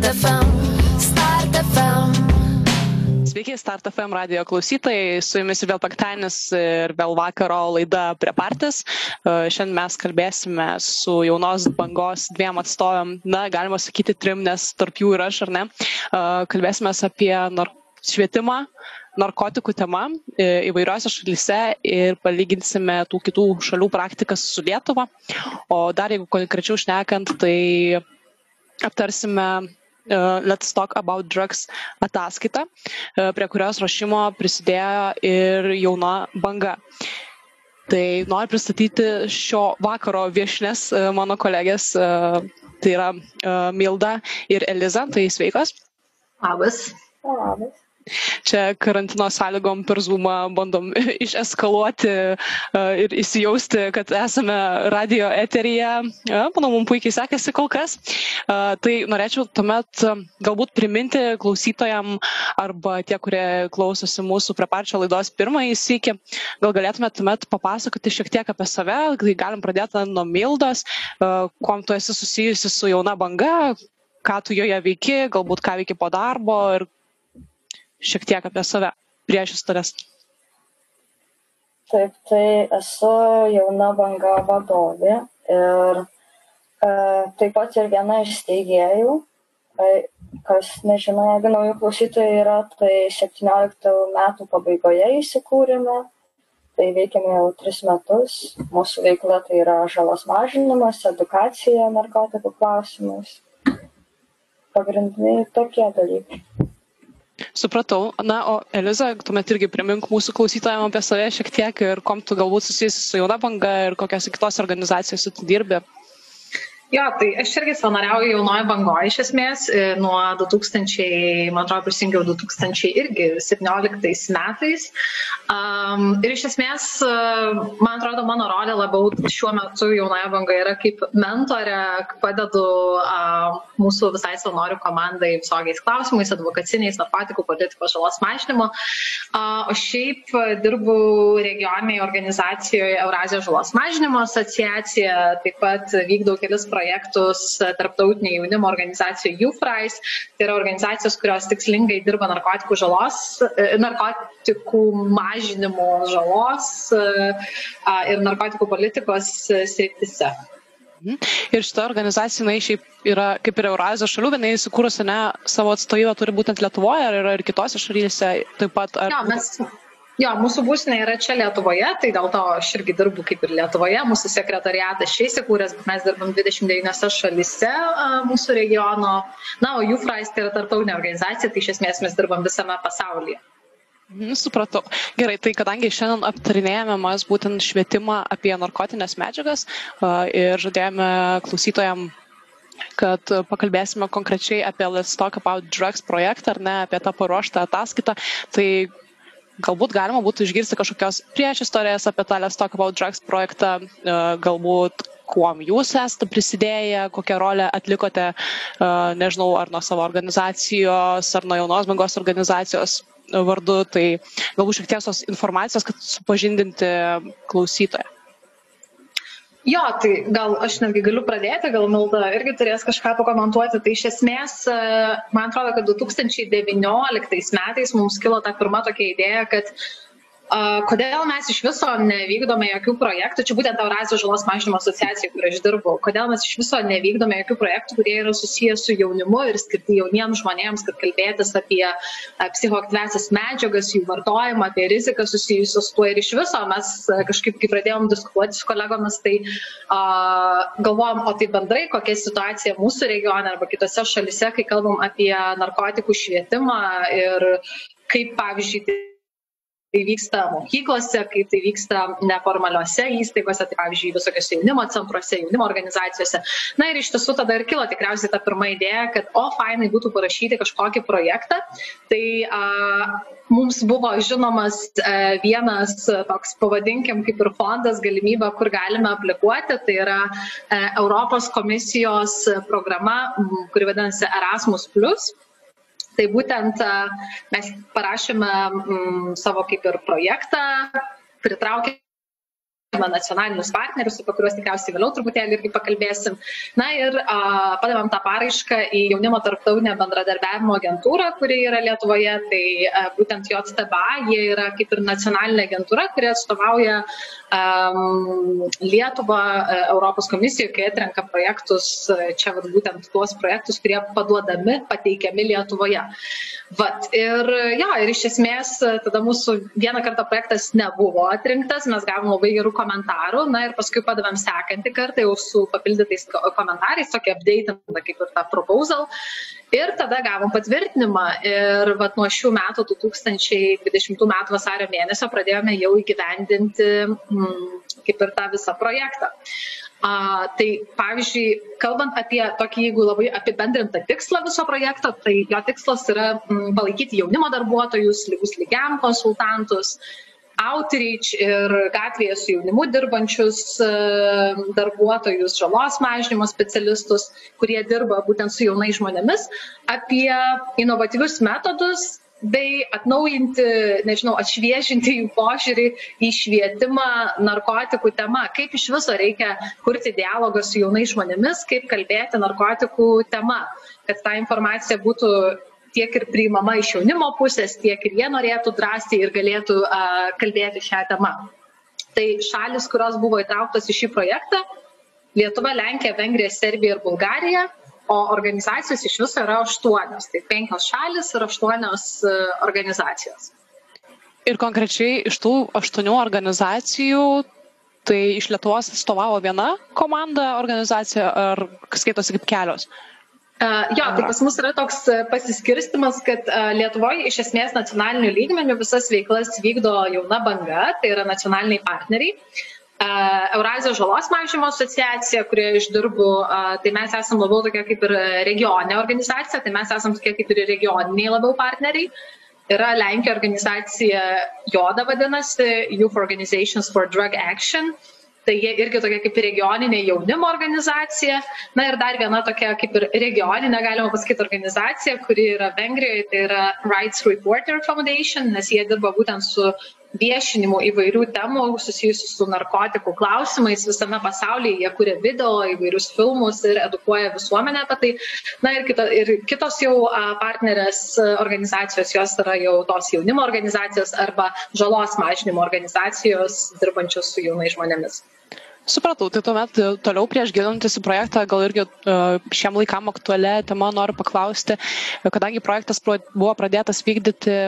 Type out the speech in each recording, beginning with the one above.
Start FM. Start FM. Sveiki, Start FM radio klausytojai, su jumis vėl penktadienis ir vėl vakaro laida prie partijas. Šiandien mes kalbėsime su jaunos bangos dviem atstoviam, na, galima sakyti trim, nes tarp jų ir aš, ar ne. Kalbėsime apie nar švietimą, narkotikų tema įvairiose šalyse ir palyginsime tų kitų šalių praktikas su Lietuva. O dar jeigu konkrečiau šnekant, tai aptarsime Let's Talk About Drugs ataskaitą, uh, prie kurios rašymo prisidėjo ir jauna banga. Tai noriu pristatyti šio vakaro viešnės uh, mano kolegės, tai yra Milda ir Eliza, tai sveikos. Labas. Labas. Čia karantino sąlygom per Zoomą bandom išeskaluoti ir įsijausti, kad esame radio eteryje. Manau, mums puikiai sekėsi kol kas. Tai norėčiau tuomet galbūt priminti klausytojam arba tie, kurie klausosi mūsų prie pačio laidos pirmąjį sykį, gal galėtumėt tuomet papasakoti šiek tiek apie save, tai galim pradėti nuo Mildos, kuom tu esi susijusi su jauna banga, ką tu joje veiki, galbūt ką veiki po darbo ir šiek tiek apie save prieš istorijas. Taip, tai esu jauna banga vadovė ir e, taip pat ir viena iš steigėjų. E, kas nežino, jeigu naujų klausytojų yra, tai 17 metų pabaigoje įsikūrėme, tai veikiame jau 3 metus. Mūsų veikla tai yra žalos mažinimas, edukacija narkotikų klausimais. Pagrindiniai tokie dalykai. Supratau. Na, o Eliza, tuomet irgi primink mūsų klausytojams apie save šiek tiek ir kom tu galbūt susijusi su jauna banga ir kokiose kitose organizacijose tu dirbi. Jo, tai aš irgi savanoriauju jaunoji bangoje iš esmės nuo 2000, man atrodo, prisijungiau 2017 metais. Um, ir iš esmės, man atrodo, mano rolė labiau šiuo metu jaunoje bangoje yra kaip mentorė, padedu uh, mūsų visai savanorių komandai visokiais klausimais, advokaciniais, narkotikų politikos žalos mažinimo. Uh, o šiaip dirbu regioniniai organizacijoje Eurazijos žalos mažinimo asociacija, taip pat vykdau kelis projektus projektus tarptautinė jaunimo organizacija YouFries. Tai yra organizacijos, kurios tikslingai dirba narkotikų žalos, narkotikų mažinimo žalos ir narkotikų politikos srityse. Ir šita organizacija, jinai šiaip yra kaip ir Eurazijos šalių, vienai įsikūrusi, ne, savo atstovybę turi būtent Lietuvoje, ar yra ir kitose šalyse taip pat? Ar... Ja, mes Jo, mūsų būstinė yra čia Lietuvoje, tai dėl to aš irgi dirbu kaip ir Lietuvoje. Mūsų sekretariatas čia įsikūręs, bet mes dirbam 29 šalise mūsų regiono. Na, o UFRAIS tai yra tarptautinė organizacija, tai iš esmės mes dirbam visame pasaulyje. Supratau. Gerai, tai kadangi šiandien aptarinėjame mes būtent švietimą apie narkotinės medžiagas ir žadėjome klausytojams kad pakalbėsime konkrečiai apie Let's Talk About Drugs projektą, ar ne, apie tą paruoštą ataskaitą. Tai galbūt galima būtų išgirsti kažkokios priešistorės apie tą Let's Talk About Drugs projektą, e, galbūt kuom jūs esate prisidėję, kokią rolę atlikote, e, nežinau, ar nuo savo organizacijos, ar nuo jaunos bangos organizacijos vardu, tai galbūt šiek tiek tos informacijos, kad supažindinti klausytoją. Jo, tai gal aš netgi galiu pradėti, gal Milda irgi turės kažką pakomentuoti. Tai iš esmės, man atrodo, kad 2019 metais mums kilo ta pirma tokia idėja, kad Kodėl mes iš viso nevykdome jokių projektų, čia būtent Eurazijos žalos mažinimo asociacija, kur aš dirbu, kodėl mes iš viso nevykdome jokių projektų, kurie yra susijęs su jaunimu ir skirti jauniems žmonėms, kad kalbėtis apie psichoaktyvesias medžiagas, jų vartojimą, apie riziką susijusius su tuo. Ir iš viso mes kažkaip, kai pradėjom diskutuoti su kolegomis, tai uh, galvojom, o tai bendrai kokia situacija mūsų regione arba kitose šalise, kai kalbam apie narkotikų švietimą ir kaip, pavyzdžiui, tai vyksta mokyklose, kaip tai vyksta neformaliuose įstaigose, tai pavyzdžiui, visokiose jaunimo centruose, jaunimo organizacijose. Na ir iš tiesų tada ir kilo tikriausiai ta pirma idėja, kad o fainai būtų parašyti kažkokį projektą. Tai a, mums buvo žinomas a, vienas toks, pavadinkim, kaip ir fondas galimybė, kur galime aplikuoti. Tai yra a, Europos komisijos programa, kuri vadinasi Erasmus tai būtent mes parašėme savo kaip ir projektą, pritraukėme nacionalinius partnerius, apie kuriuos tikriausiai vėliau truputėlį irgi pakalbėsim. Na ir a, padavėm tą paraišką į jaunimo tarptautinę bendradarbiavimo agentūrą, kuri yra Lietuvoje, tai a, būtent JTBA, jie yra kaip ir nacionalinė agentūra, kuri atstovauja um, Lietuvą Europos komisijoje, kai atrenka projektus, čia vat, būtent tuos projektus, kurie paduodami, pateikiami Lietuvoje. Vat, ir, jo, ir iš esmės tada mūsų vieną kartą projektas nebuvo atrinktas, mes gavom labai gerų komentarų, na ir paskui padavėm sekantį kartą jau su papildytais komentarais, tokį updatintą kaip ir tą proposal. Ir tada gavom patvirtinimą ir vat, nuo šių metų, 2020 metų vasario mėnesio, pradėjome jau įgyvendinti mm, kaip ir tą visą projektą. A, tai pavyzdžiui, kalbant apie tokį, jeigu labai apibendrintą tikslą viso projekto, tai jo tikslas yra m, palaikyti jaunimo darbuotojus, lygus lygiam konsultantus, outreach ir gatvėje su jaunimu dirbančius e, darbuotojus, žalos mažinimo specialistus, kurie dirba būtent su jaunais žmonėmis, apie inovatyvius metodus bei atnaujinti, nežinau, atšviežinti jų požiūrį į švietimą narkotikų tema, kaip iš viso reikia kurti dialogą su jaunais žmonėmis, kaip kalbėti narkotikų tema, kad ta informacija būtų tiek ir priimama iš jaunimo pusės, tiek ir jie norėtų drąsiai ir galėtų uh, kalbėti šią temą. Tai šalis, kurios buvo įtrauktos į šį projektą - Lietuva, Lenkija, Vengrija, Serbija ir Bulgarija, o organizacijos iš viso yra aštuonios. Tai penkios šalis ir aštuonios uh, organizacijos. Ir konkrečiai iš tų aštuonių organizacijų, tai iš Lietuvos atstovavo viena komanda organizacija ar skaitosi kaip kelios? Jo, tai pas mus yra toks pasiskirstimas, kad uh, Lietuvoje iš esmės nacionaliniu lygmeniu visas veiklas vykdo jauna banga, tai yra nacionaliniai partneriai. Uh, Eurazijos žalos mažymo asociacija, kurioje aš dirbu, uh, tai mes esame labiau tokia kaip ir regioninė organizacija, tai mes esame tokie kaip ir regioniniai labiau partneriai. Yra Lenkija organizacija, JODA vadinasi, Youth Organizations for Drug Action. Uh, tai jie irgi tokia kaip regioninė jaunimo organizacija. Na ir dar viena tokia kaip ir regioninė, galima pasakyti, organizacija, kuri yra Vengrijoje, tai yra Rights Reporter Foundation, nes jie dirba būtent su viešinimu įvairių temų susijusių su narkotikų klausimais visame pasaulyje. Jie kuria video, įvairius filmus ir edukuoja visuomenę apie tai. Na ir, kita, ir kitos jau partnerės organizacijos, jos yra jau tos jaunimo organizacijos arba žalos mažinimo organizacijos dirbančios su jaunais žmonėmis. Supratau, tai tuomet e, toliau prieš gilintis į projektą, gal irgi e, šiam laikam aktualią temą noriu paklausti, kadangi projektas buvo pradėtas vykdyti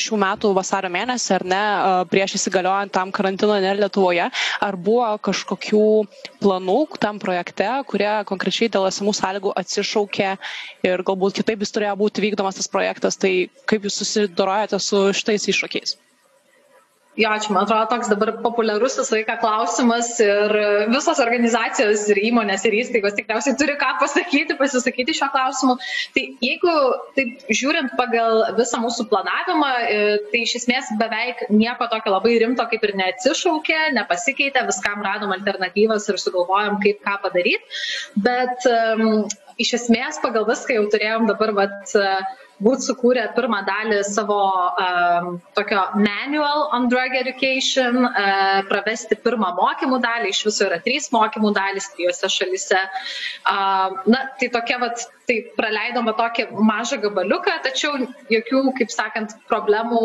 šių metų vasario mėnesį, ar ne, prieš įsigaliojant tam karantino ne Lietuvoje, ar buvo kažkokių planų tam projekte, kurie konkrečiai dėl esamų sąlygų atsišaukė ir galbūt kitaip jis turėjo būti vykdomas tas projektas, tai kaip jūs susidorojate su šitais iššūkiais? Jo, čia man atrodo toks dabar populiarus visą laiką klausimas ir visos organizacijos ir įmonės ir įstaigos tikriausiai turi ką pasakyti, pasisakyti šio klausimu. Tai jeigu taip žiūrint pagal visą mūsų planavimą, e, tai iš esmės beveik nieko tokio labai rimto kaip ir neatsišaukė, nepasikeitė, viskam radom alternatyvas ir sugalvojom, kaip ką padaryti. Bet um, iš esmės pagal viską jau turėjom dabar vat, uh, būt sukūrę pirmą dalį savo um, tokio manual on drug education, uh, pravesti pirmą mokymų dalį, iš viso yra trys mokymų dalys trijose šalise. Uh, na, tai tokia, vat, tai praleidome tokį mažą gabaliuką, tačiau jokių, kaip sakant, problemų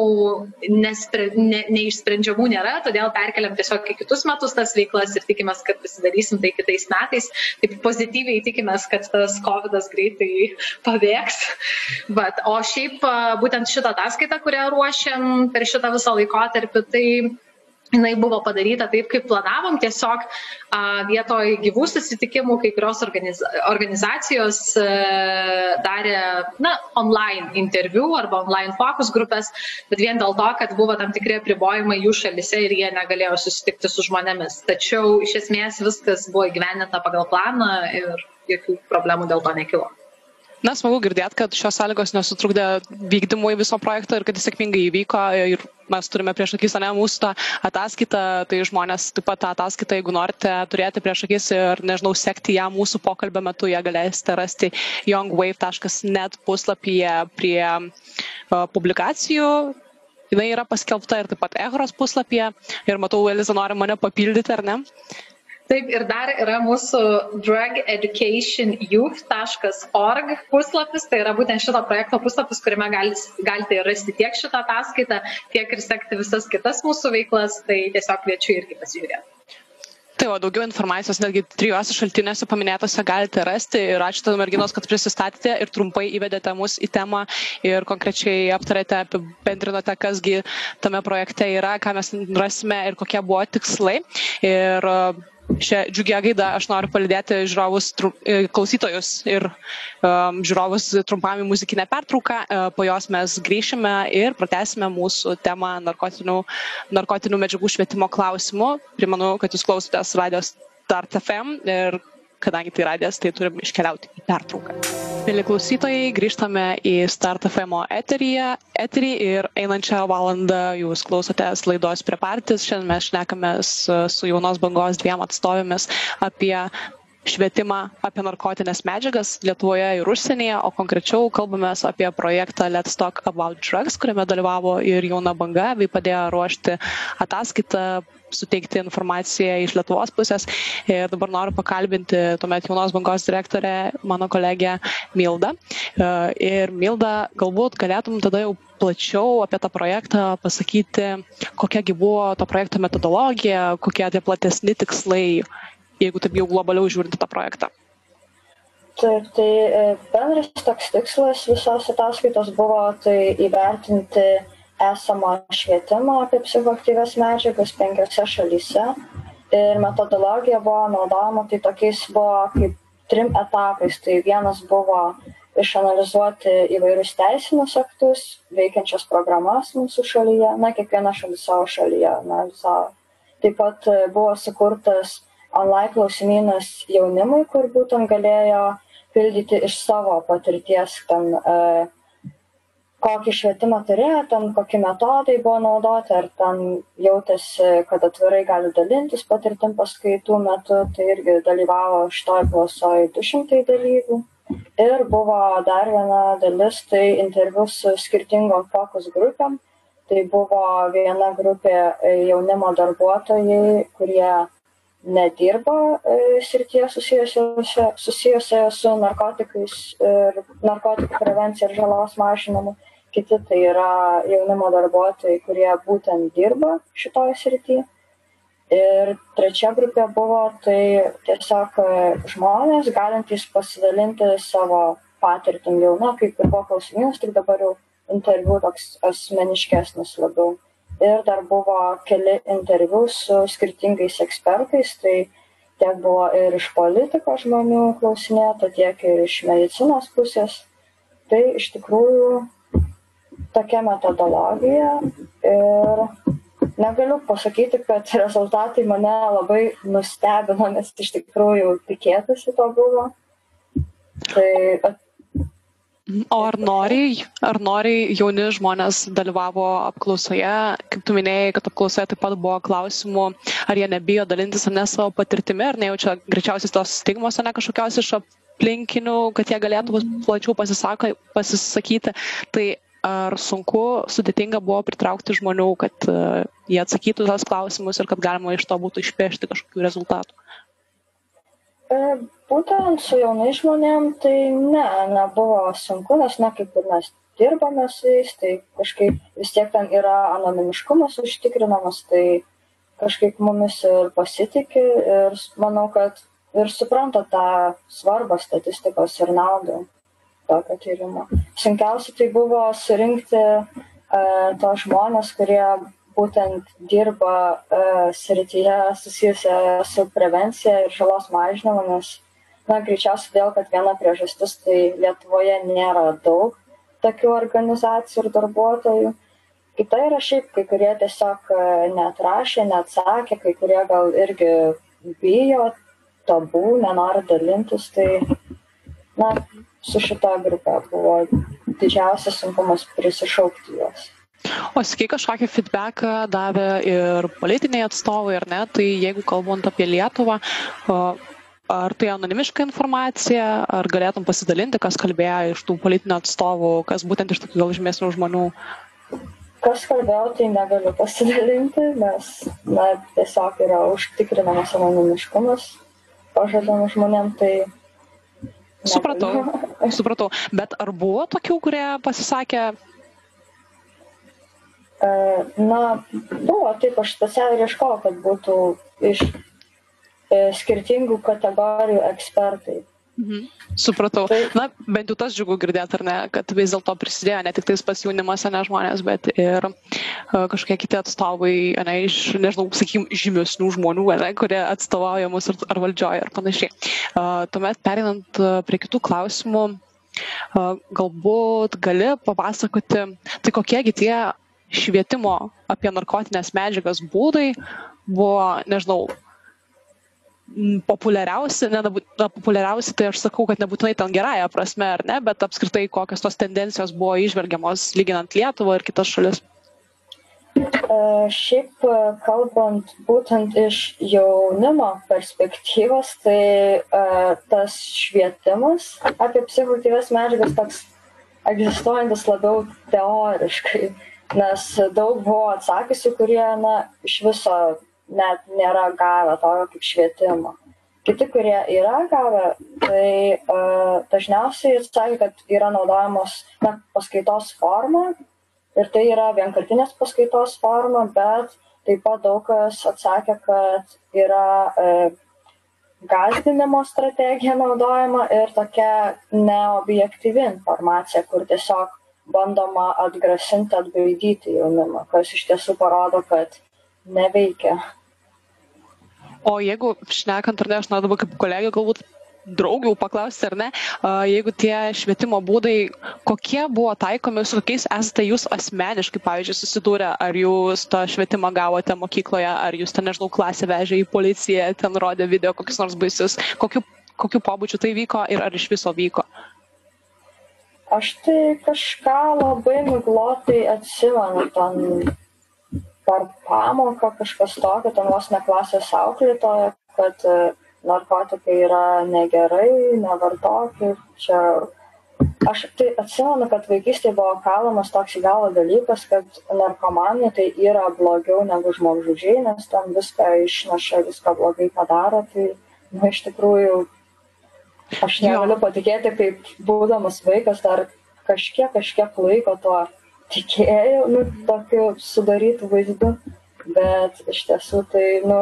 nespre, ne, neišsprendžiamų nėra, todėl perkeliam tiesiog į kitus metus tas veiklas ir tikimės, kad pasidarysim tai kitais metais. Taip pozityviai tikimės, kad tas COVID greitai paveiks. Bet, o šiaip būtent šitą ataskaitą, kurią ruošiam per šitą visą laikotarpį, tai jinai buvo padaryta taip, kaip planavom, tiesiog a, vietoj gyvų susitikimų kai kurios organiza organizacijos a, darė na, online interviu arba online fokus grupės, bet vien dėl to, kad buvo tam tikri apribojimai jų šalise ir jie negalėjo susitikti su žmonėmis. Tačiau iš esmės viskas buvo įgyveninta pagal planą ir jokių problemų dėl to nekilo. Na, smagu girdėti, kad šios sąlygos nesutrukdė vykdymui viso projekto ir kad jis sėkmingai įvyko ir mes turime prieš akis, ne mūsų tą ataskaitą, tai žmonės taip pat tą ataskaitą, jeigu norite turėti prieš akis ir, nežinau, sekti ją mūsų pokalbio metu, ją galėsite rasti youngwave.net puslapyje prie publikacijų jinai yra paskelbta ir taip pat Ehros puslapyje. Ir matau, Eliza nori mane papildyti, ar ne? Taip, ir dar yra mūsų drugeducationyouth.org puslapis, tai yra būtent šito projekto puslapis, kuriame galite rasti tiek šitą ataskaitą, tiek ir sekti visas kitas mūsų veiklas, tai tiesiog kviečiu irgi pasižiūrėti. Tai o daugiau informacijos netgi trijuose šaltiniuose paminėtose galite rasti ir ačiū tada merginos, kad prisistatėte ir trumpai įvedėte mus į temą ir konkrečiai aptarėte, apibendrinote, kasgi tame projekte yra, ką mes rasime ir kokie buvo tikslai. Ir šią džiugią gaidą aš noriu palidėti žiūrovus, e, klausytojus ir um, žiūrovus trumpam į muzikinę pertrauką. E, po jos mes grįšime ir pratęsime mūsų temą narkotinių, narkotinių medžiagų švietimo klausimų. Primenu, kad jūs klausotės radijos Start FM ir kadangi tai radijas, tai turim iškeliauti į pertrauką. Mėly klausytojai, grįžtame į Start FM eteryje, eterį ir einančią valandą jūs klausotės laidos prie partijos. Šiandien mes šnekamės su jaunos bangos dviem atstovėmis apie švietimą apie narkotinės medžiagas Lietuvoje ir užsienyje, o konkrečiau kalbame apie projektą Let's Talk About Drugs, kuriame dalyvavo ir jauna banga, bei padėjo ruošti ataskaitą suteikti informaciją iš Lietuvos pusės. Ir dabar noriu pakalbinti tuomet jaunos bangos direktorę, mano kolegę Mildą. Ir Milda, galbūt galėtum tada jau plačiau apie tą projektą pasakyti, kokiagi buvo to projekto metodologija, kokie tie platesni tikslai jeigu taip jau globaliau žiūrint tą projektą? Taip, tai e, bendras toks tikslas visos ataskaitos buvo tai įvertinti esamą švietimą apie psichoaktyvias medžiagas penkiose šalyse. Ir metodologija buvo naudojama, tai tokiais buvo kaip trim etapais. Tai vienas buvo išanalizuoti įvairius teisinius aktus, veikiančias programas mūsų šalyje, na, kiekviena šalis savo šalyje analizavo. Taip pat e, buvo sukurtas online klausimynas jaunimui, kur būtent galėjo pildyti iš savo patirties, ten, e, kokį švietimą turėjo, ten kokie metodai buvo naudoti, ar ten jautėsi, kad atvirai gali dalintis patirtim paskaitų metu, tai irgi dalyvavo šitoj apklausoje 200 dalyvių. Ir buvo dar viena dalis, tai interviu su skirtingom fokus grupėm. Tai buvo viena grupė jaunimo darbuotojai, kurie nedirba e, srityje susijusiose, susijusioje su narkotikais ir narkotikų prevencija ir žalos mažinimu. Kiti tai yra jaunimo darbuotojai, kurie būtent dirba šitoje srityje. Ir trečia grupė buvo tai tiesiog e, žmonės, galintys pasidalinti savo patirtim jauna, kaip ir buvo klausimynas, tik dabar jau interviu toks asmeniškesnis labiau ir dar buvo keli interviu su skirtingais ekspertais, tai tiek buvo ir iš politikos žmonių klausinėta, tiek ir iš medicinos pusės. Tai iš tikrųjų tokia metodologija ir negaliu pasakyti, kad rezultatai mane labai nustebino, nes iš tikrųjų tikėtasi to buvo. Tai O ar noriai, ar noriai jauni žmonės dalyvavo apklausoje, kaip tu minėjai, kad apklausoje taip pat buvo klausimų, ar jie nebijo dalintis ar ne savo patirtimi, ar nejaučia greičiausiai tos stigmos, ar ne kažkokios iš aplinkinių, kad jie galėtų plačiau pasisako, pasisakyti. Tai ar sunku, sudėtinga buvo pritraukti žmonių, kad uh, jie atsakytų tas klausimus ir kad galima iš to būtų išpešti kažkokių rezultatų? E, būtent su jaunais žmonėm tai ne, nebuvo sunku, nes na, kaip ir mes dirbame su jais, tai kažkaip vis tiek ten yra anonimiškumas užtikrinamas, tai kažkaip mumis ir pasitikė ir manau, kad ir supranta tą svarbą statistikos ir naudą tokio tyrimo. Sunkiausia tai buvo surinkti uh, tos žmonės, kurie būtent dirba uh, srityje susijusioje su prevencija ir žalos mažinimu, nes, na, greičiausiai dėl, kad viena priežastis tai Lietuvoje nėra daug tokių organizacijų ir darbuotojų. Kita yra šiaip, kai kurie tiesiog e, neatrašė, neatsakė, kai kurie gal irgi bijo, tabų, nenori dalintis, tai, na, su šita grupė buvo didžiausias sunkumas prisišaukti juos. O sakai, kažkokį feedbacką davė ir politiniai atstovai, ar ne? Tai jeigu kalbant apie Lietuvą, ar tai anonimiška informacija, ar galėtum pasidalinti, kas kalbėjo iš tų politinių atstovų, kas būtent iš tokių gal žymesnių žmonių? kas kalbėjau, tai negaliu pasidalinti, nes na, tiesiog yra užtikrinamas anonimiškumas pažadam žmonėm, tai Supratau, supratau. Bet ar buvo tokių, kurie pasisakė? E, na, buvo, taip, aš specialiai ieškojau, kad būtų iš e, skirtingų kategorijų ekspertai. Mhm. Supratau. Na, bent jau tas džiugu girdėti, ar ne, kad vis dėlto prisidėjo ne tik tais pas jaunimas, ne žmonės, bet ir uh, kažkokie kiti atstovai, ne iš, nežinau, sakykim, žymesnių žmonių, ne, kurie atstovauja mus ar, ar valdžioje ir panašiai. Uh, tuomet perinant uh, prie kitų klausimų, uh, galbūt gali papasakoti, tai kokiegi tie švietimo apie narkotinės medžiagas būdai buvo, nežinau, populiariausi, ne, na, populiariausi, tai aš sakau, kad nebūtinai ten gerąją prasme, ar ne, bet apskritai kokios tos tendencijos buvo išvelgiamos lyginant Lietuvą ir kitas šalis. Uh, šiaip kalbant būtent iš jaunimo perspektyvos, tai uh, tas švietimas apie psichoaktyves medžiagas toks egzistuojantis labiau teoriškai, nes daug buvo atsakysiu, kurie na, iš viso net nėra gavę tokio kaip švietimo. Kiti, kurie yra gavę, tai uh, dažniausiai sakė, kad yra naudojamos na, paskaitos forma ir tai yra vienkartinės paskaitos forma, bet taip pat daug kas atsakė, kad yra uh, gazdinimo strategija naudojama ir tokia neobjektyvi informacija, kur tiesiog bandoma atgrasinti, atbaidyti jaunimą, kas iš tiesų parodo, kad neveikia. O jeigu šnekant, ar ne, aš noriu dabar kaip kolegė galbūt draugių paklausti, ar ne, jeigu tie švietimo būdai, kokie buvo taikomi, su kokiais esate jūs asmeniškai, pavyzdžiui, susidūrę, ar jūs tą švietimą gavote mokykloje, ar jūs ten, nežinau, klasę vežė į policiją, ten rodė video kokius nors baisius, kokiu, kokiu pobūdžiu tai vyko ir ar iš viso vyko? Aš tai kažką labai miglotai atsimenu, ten per pamoką kažkas tokio, ten vos ne klasės auklėtoja, kad e, narkotikai yra negerai, nevartokit. Čia aš tai atsimenu, kad vaikystėje buvo kalamas toks į galvą dalykas, kad narkomanija tai yra blogiau negu žmogžudžiai, nes ten viską išneša, viską blogai padaro. Tai nu, iš tikrųjų aš negaliu patikėti, kaip būdamas vaikas dar kažkiek, kažkiek laiko tuo tikėjau, nu, tokiu sudarytų vaizdu, bet iš tiesų tai, nu,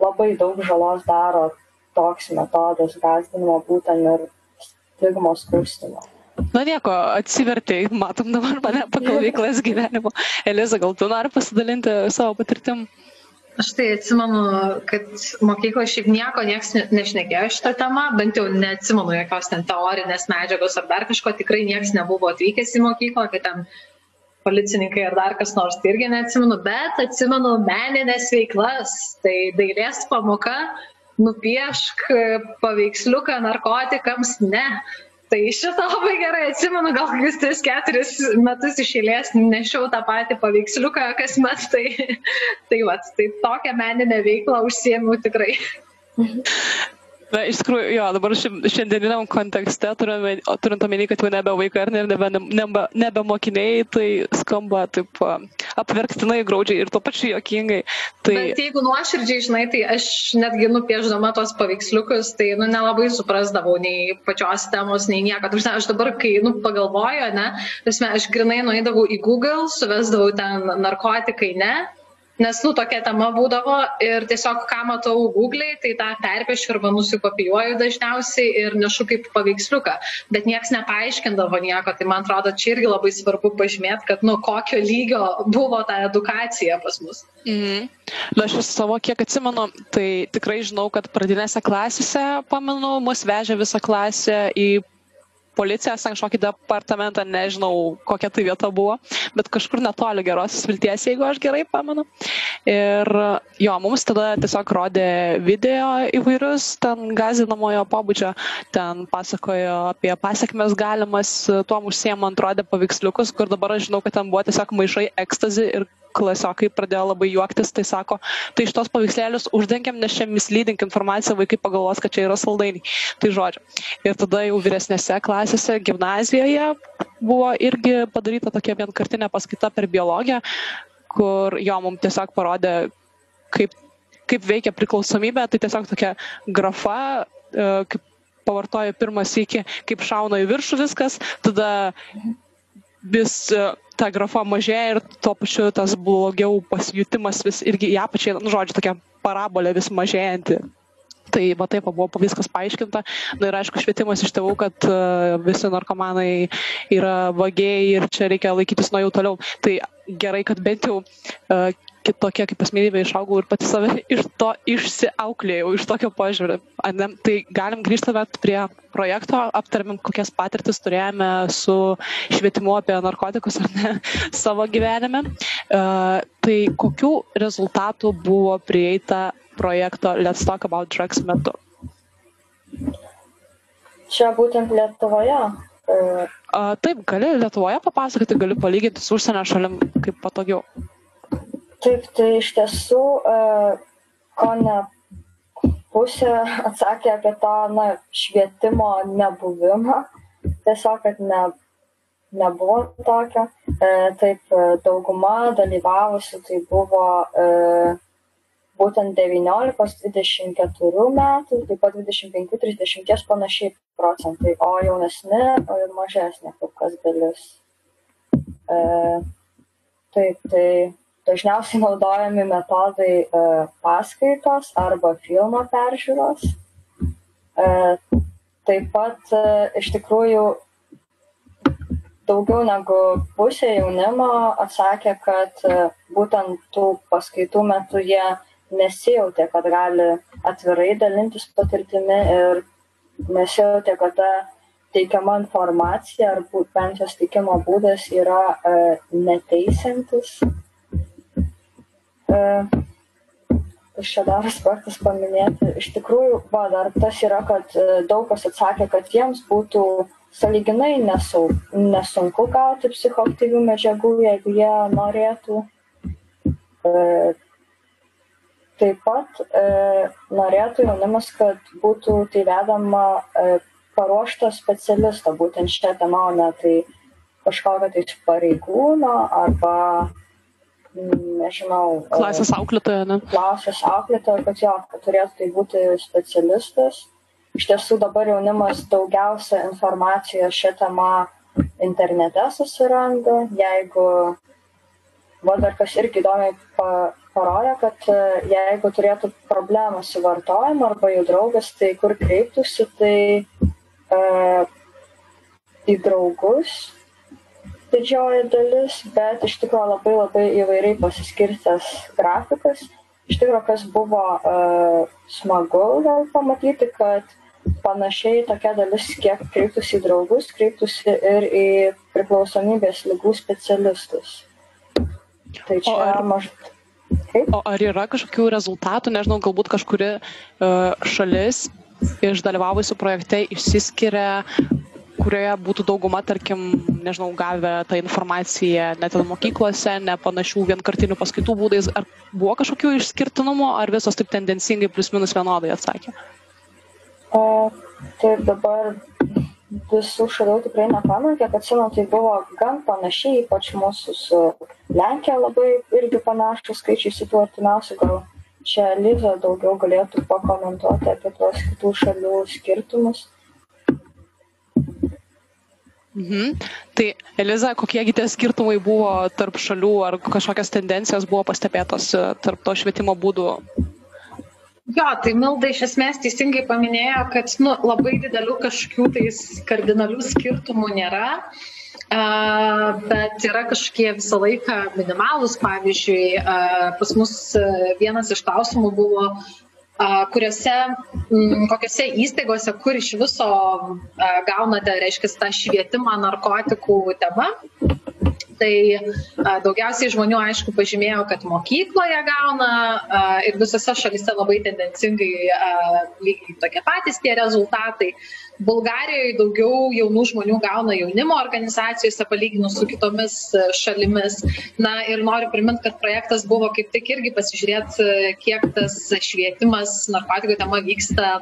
labai daug žalos daro toks metodas gazdinimo būtent ir stigmos kurstimo. Na nieko, atsivertėjai, matom dabar mane pagal veiklas gyvenimo. Eliza, gal tu nori pasidalinti savo patirtim? Aš tai atsimenu, kad mokykloje šiaip nieko niekas nešnekėjo šitą temą, bent jau neatsimenu jokios ten teorinės medžiagos ar dar kažko, tikrai niekas nebuvo atvykęs į mokyklą, kad ten policininkai ar dar kas nors, tai irgi neatsimenu, bet atsimenu meninės veiklas, tai dailės pamoka, nupiešk paveiksliuką narkotikams, ne. Tai šitą labai gerai atsimenu, gal kokius 3-4 metus iš eilės nešiau tą patį paveiksliuką kasmet, tai, tai, va, tai tokią meninę veiklą užsiemiau tikrai. Na, iš tikrųjų, jo, dabar šiandieniniam kontekste, turint omeny, kad jau nebe vaikai ar nebe, nebe, nebe mokiniai, tai skamba taip apverktinai graudžiai ir tuo pačiu jokingai. Tai... Bet jeigu nuoširdžiai, žinai, tai aš netgi nupieždama tos paveiksliukus, tai nu, nelabai suprasdavau nei pačios temos, nei nieko. Tarsi, aš dabar, kai nu, pagalvoju, ne, tarsi, aš grinai nueidavau į Google, suvesdavau ten narkotikai, ne nes nu tokia tema būdavo ir tiesiog ką matau Google'ai, tai tą perpiešiu arba nusikopijuoju dažniausiai ir nešu kaip paveiksliuką, bet niekas nepaaiškindavo nieko, tai man atrodo, čia irgi labai svarbu pažymėti, kad nu kokio lygio buvo ta edukacija pas mus. Mhm. Na, aš savo kiek atsimenu, tai tikrai žinau, kad pradinėse klasėse, pamenu, mus vežė visą klasę į policijos ten kažkokį departamentą, nežinau, kokia tai vieta buvo, bet kažkur netoli gerosios vilties, jeigu aš gerai pamenu. Ir jo, mums tada tiesiog rodė video įvairius, ten gazinamojo pobūdžio, ten pasakojo apie pasiekmes galimas, tuom užsiemant rodė paveiksliukus, kur dabar aš žinau, kad ten buvo tiesiog maišai ekstazi ir klasiokai pradėjo labai juoktis, tai sako, tai iš tos paveikslėlius uždengiam, nes čia mislydink informaciją, vaikai pagalvos, kad čia yra saldainiai. Tai žodžiu. Ir tada jau vyresnėse klasėse, gimnazijoje buvo irgi padaryta tokia vienkartinė paskaita per biologiją, kur jo mums tiesiog parodė, kaip, kaip veikia priklausomybė, tai tiesiog tokia grafa, e, kaip pavartoja pirmas iki, kaip šauna į viršų viskas, tada vis e, ta grafa mažėja ir tuo pačiu tas blogiau pasijutimas vis irgi į apačią, nu, žodžiu, tokia parabolė vis mažėjanti. Tai va taip buvo viskas paaiškinta. Na ir aišku, švietimas iš tėvų, kad uh, visi narkomanai yra vagiai ir čia reikia laikytis nuo jų toliau. Tai gerai, kad bent jau uh, kitokia kaip asmenybė išaugau ir pati save iš to išsiauklėjau, iš tokio požiūrio. Tai galim grįžti bet prie projekto, aptarėm, kokias patirtis turėjome su švietimu apie narkotikus ar ne savo gyvenime. Uh, tai kokių rezultatų buvo prieita projekto Let's Talk About Drugs metu? Čia būtent Lietuvoje. Uh, taip, gali Lietuvoje papasakoti, gali palyginti su užsienio šalim kaip patogiau. Taip, tai iš tiesų, ko ne pusė atsakė apie tą na, švietimo nebuvimą, tiesiog, kad ne, nebuvo tokio. E, taip, dauguma dalyvavusių tai buvo e, būtent 19-24 metų, taip pat 25-30 panašiai procentai, o jaunesni ir mažesnė kur kas dalis. E, taip, tai dažniausiai naudojami metodai e, paskaitos arba filmo peržiūros. E, taip pat e, iš tikrųjų daugiau negu pusė jaunimo atsakė, kad būtent tų paskaitų metu jie nesijautė, kad gali atvirai dalintis patirtimi ir nesijautė, kad ta teikiama informacija ar bent jos teikimo būdas yra neteisantis kas čia dar aspektas paminėti. Iš tikrųjų, va, dar tas yra, kad e, daug kas atsakė, kad jiems būtų saliginai nesau, nesunku gauti psichoaktyvių medžiagų, jeigu jie norėtų. E, taip pat e, norėtų jaunimas, kad būtų tai vedama e, paruošto specialisto būtent šią temą, o ne tai kažkokio tai pareigūno arba nežinau. Klasės auklėtoja, ne? Klasės auklėtoja, kad jo, kad turėtų tai būti specialistas. Iš tiesų dabar jaunimas daugiausia informacijos šią temą internete susiranda. Jeigu, va dar kas irgi įdomiai pa, parodė, kad e, jeigu turėtų problemą su vartojimu arba jų draugas, tai kur kreiptųsi, tai e, į draugus didžioji dalis, bet iš tikrųjų labai labai įvairiai pasiskirstęs grafikas. Iš tikrųjų, kas buvo uh, smagu gal pamatyti, kad panašiai tokia dalis, kiek kreiptųsi į draugus, kreiptųsi ir į priklausomybės lygų specialistus. Tai čia ar... mažai. O ar yra kažkokių rezultatų, nežinau, galbūt kažkuri uh, šalis iš dalyvavusių projekte išsiskiria kurioje būtų dauguma, tarkim, nežinau, gavę tą informaciją net ir mokyklose, ne panašių vienkartinių paskaitų būdais. Ar buvo kažkokių išskirtinumų, ar visos taip tendencingai plus minus vienodai atsakė? O, taip dabar visų šalių tikrai nepamenu, kiek atsimenu, tai buvo gan panašiai, ypač mūsų su Lenkija labai irgi panašus skaičiai su tuo artimiausiu, gal čia Liza daugiau galėtų pakomentuoti apie tuos kitų šalių skirtumus. Mhm. Tai Eliza, kokiegi tie skirtumai buvo tarp šalių, ar kažkokios tendencijos buvo pastebėtos e, tarp to švietimo būdų? Jo, tai Milda iš esmės teisingai paminėjo, kad nu, labai didelių kažkokių tais kardinalių skirtumų nėra, bet yra kažkokie visą laiką minimalus. Pavyzdžiui, pas mus vienas iš klausimų buvo, kuriuose, mm, kokiuose įstaigose, kur iš viso gaunate, reiškia, tą švietimą narkotikų tema. Tai daugiausiai žmonių, aišku, pažymėjo, kad mokykloje gauna ir visose šalise labai tendencingai lygiai tokie patys tie rezultatai. Bulgarijoje daugiau jaunų žmonių gauna jaunimo organizacijose palyginus su kitomis e, šalimis. Na ir noriu priminti, kad projektas buvo kaip tik irgi pasižiūrėti, kiek tas švietimas narkotikų tema vyksta,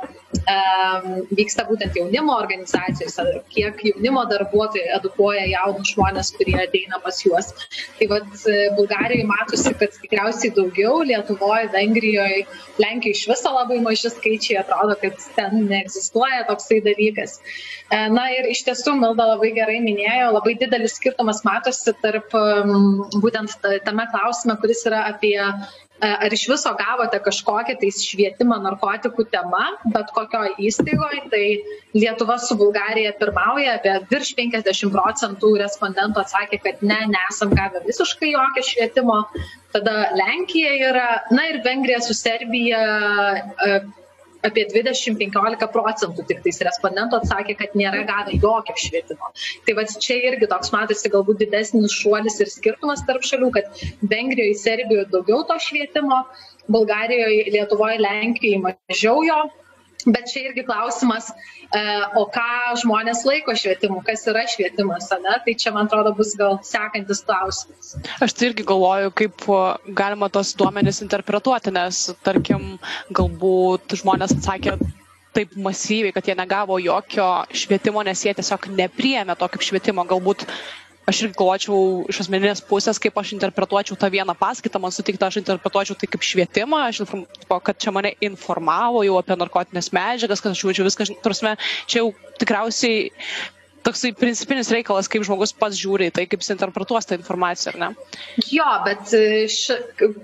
um, vyksta būtent jaunimo organizacijose, kiek jaunimo darbuotojai edukuoja jaunus žmonės, kurie ateina pas juos. Tai vad Bulgarijoje matosi, kad tikriausiai daugiau, Lietuvoje, Vengrijoje, Lenkijoje iš viso labai maži skaičiai, atrodo, kad ten neegzistuoja toksai dalykas. E, na ir iš tiesų Milda labai gerai minėjo, labai didelis skirtumas matosi tarp būtent tame klausime, kuris yra apie E, ar iš viso gavote kažkokią tai švietimą narkotikų tema, bet kokioje įstaigoje, tai Lietuva su Bulgarija pirmauja, apie virš 50 procentų respondentų atsakė, kad ne, nesam gavę visiškai jokio švietimo. Tada Lenkija yra, na ir Vengrija su Serbija e, apie 20-15 procentų tik tais respondentų atsakė, kad nėra gavę jokio švietimo. Tai va čia irgi toks matosi galbūt didesnis šuolis ir skirtumas tarp šalių, kad Vengrijoje, Serbijoje daugiau to švietimo, Bulgarijoje, Lietuvoje, Lenkijoje mažiau jo, Bet čia irgi klausimas, e, o ką žmonės laiko švietimu, kas yra švietimas, ne? tai čia, man atrodo, bus gal sekantis klausimas. Aš tai irgi galvoju, kaip galima tos duomenys interpretuoti, nes, tarkim, galbūt žmonės atsakė taip masyviai, kad jie negavo jokio švietimo, nes jie tiesiog nepriemė to kaip švietimo. Galbūt aš irgi galvočiau iš asmeninės pusės, kaip aš interpretuočiau tą vieną paskaitą, man sutikta, aš interpretuočiau tai kaip švietimą, aš kad čia mane informavo jau apie narkotinės medžiagas, kad aš jaučiu viską, prasme, čia jau tikriausiai toksai principinis reikalas, kaip žmogus pats žiūri į tai, kaip jis interpretuos tą informaciją, ar ne? Jo, bet e, š,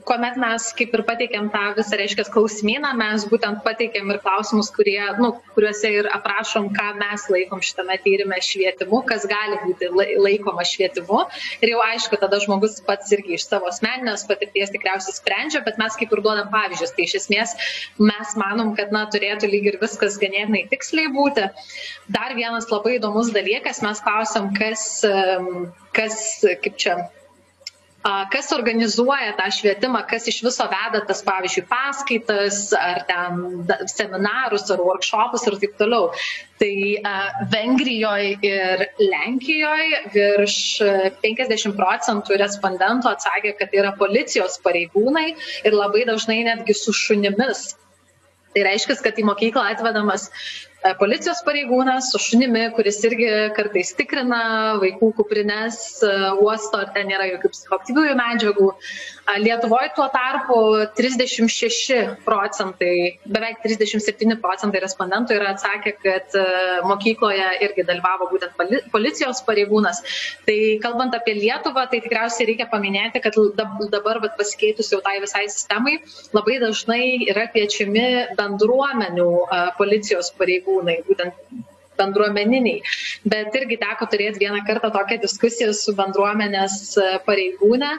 kuomet mes kaip ir pateikėm tą visą, reiškia, klausimyną, mes būtent pateikėm ir klausimus, kurie, nu, kuriuose ir aprašom, ką mes laikom šitame tyrimė švietimu, kas gali būti laikoma švietimu. Ir jau aišku, tada žmogus pats irgi iš savo asmeninės patirties tikriausiai sprendžia, bet mes kaip ir duodam pavyzdžius. Tai iš esmės mes manom, kad, na, turėtų lyg ir viskas ganėtinai tiksliai būti. Dar vienas labai įdomus dalykas dalykas, mes klausom, kas, kas kaip čia, kas organizuoja tą švietimą, kas iš viso veda tas, pavyzdžiui, paskaitas, ar ten seminarus, ar workshopus ir taip toliau. Tai Vengrijoje ir Lenkijoje virš 50 procentų respondentų atsakė, kad tai yra policijos pareigūnai ir labai dažnai netgi su šunimis. Tai reiškia, kad į mokyklą atvedamas E, policijos pareigūnas su šunimi, kuris irgi kartais tikrina vaikų kuprines, e, uosto, ar ten nėra jokių psichoaktyviųjų medžiagų. Lietuvoje tuo tarpu 36 procentai, beveik 37 procentai respondentų yra atsakę, kad e, mokykloje irgi dalyvavo būtent policijos pareigūnas. Tai kalbant apie Lietuvą, tai tikriausiai reikia paminėti, kad dabar pasikeitus jau tai visai sistemai, labai dažnai yra kviečiami bendruomenių policijos pareigūnai, būtent bendruomeniniai. Bet irgi teko turėti vieną kartą tokią diskusiją su bendruomenės pareigūne,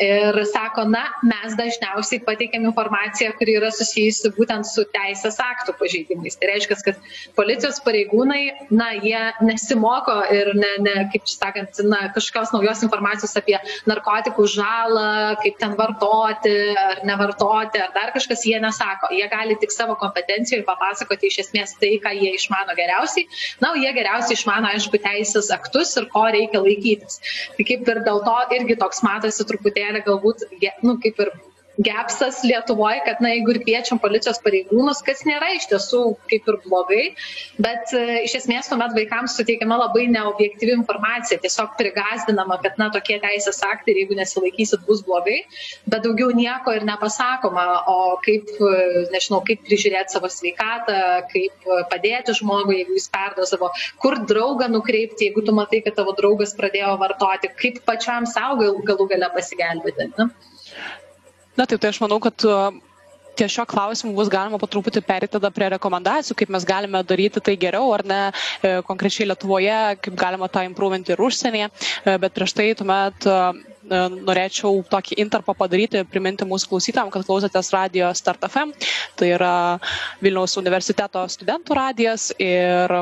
ir sako, na, mes dažniausiai pateikiam informaciją, kuri yra susijusi būtent su teisės aktų pažeidimais. Tai reiškia, kad policijos pareigūnai, na, jie nesimoko ir, ne, ne, kaip čia sakant, na, kažkokios naujos informacijos apie narkotikų žalą, kaip ten vartoti ar nevartoti, ar dar kažkas jie nesako. Jie gali tik savo kompetencijoje papasakoti iš esmės tai, ką jie išmano geriausiai. Na, o jie geriausiai išmano, aišku, teisės aktus ir ko reikia laikytis. Tai kaip ir dėl to irgi toks matosi truputėlį truputėlį galbūt, nu, kaip ir gepsas Lietuvoje, kad, na, jeigu ir kviečiam policijos pareigūnus, kas nėra iš tiesų kaip ir blogai, bet e, iš esmės tuomet vaikams suteikiama labai neobjektyvi informacija, tiesiog prigazdinama, kad, na, tokie teisės aktai jeigu nesilaikysit bus blogai, bet daugiau nieko ir nepasakoma, o kaip, e, nežinau, kaip prižiūrėti savo sveikatą, kaip padėti žmogui, jeigu jis perdozavo, kur draugą nukreipti, jeigu tu matai, kad tavo draugas pradėjo vartoti, kaip pačiam savo galų gale pasigelbėti. Ne? Na taip, tai aš manau, kad ties šio klausimu bus galima po truputį perėti tada prie rekomendacijų, kaip mes galime daryti tai geriau ar ne e, konkrečiai Lietuvoje, kaip galima tą improvinti ir užsienyje, e, bet prieš tai tuomet e, norėčiau tokį interpą padaryti, priminti mūsų klausytam, kad klausotės radio Start FM, tai yra Vilniaus universiteto studentų radijas ir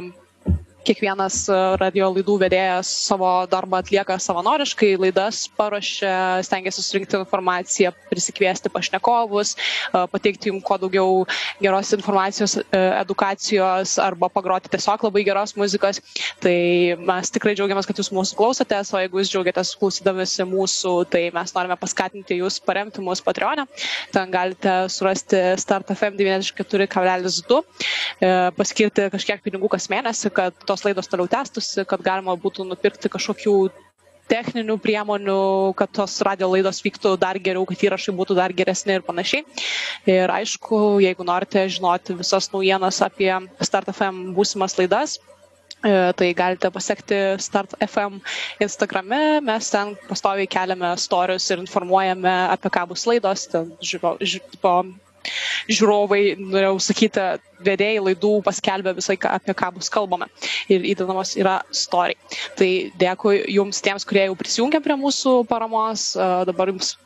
kiekvienas e, radio laidų vedėjas savo darbą atlieka savanoriškai, laidas paruošia, stengiasi surinkti informaciją, prisikviesti pašnekovus, e, pateikti jums kuo daugiau geros informacijos, e, edukacijos arba pagroti tiesiog labai geros muzikos. Tai mes tikrai džiaugiamės, kad jūs mūsų klausotės, o jeigu jūs džiaugiatės klausydamėsi mūsų, tai mes norime paskatinti jūs paremti mūsų Patreonę. Ten galite surasti Start FM 94,2, paskirti kažkiek pinigų kas mėnesį, kad tos laidos toliau tęstųsi, kad galima būtų nupirkti kažkokių techninių priemonių, kad tos radio laidos vyktų dar geriau, kad įrašai būtų dar geresni ir panašiai. Ir aišku, jeigu norite žinoti visas naujienas apie StartFM būsimas laidas, e, tai galite pasiekti StartFM Instagrame, mes ten pastoviai keliame storius ir informuojame apie ką bus laidos, ten žiūro, žiūro, žiūrovai, norėjau sakyti, vedėjai laidų paskelbė visai, apie ką bus kalbama ir įdedamos yra story. Tai dėkui jums tiems, kurie jau prisijungia prie mūsų paramos. Dabar jums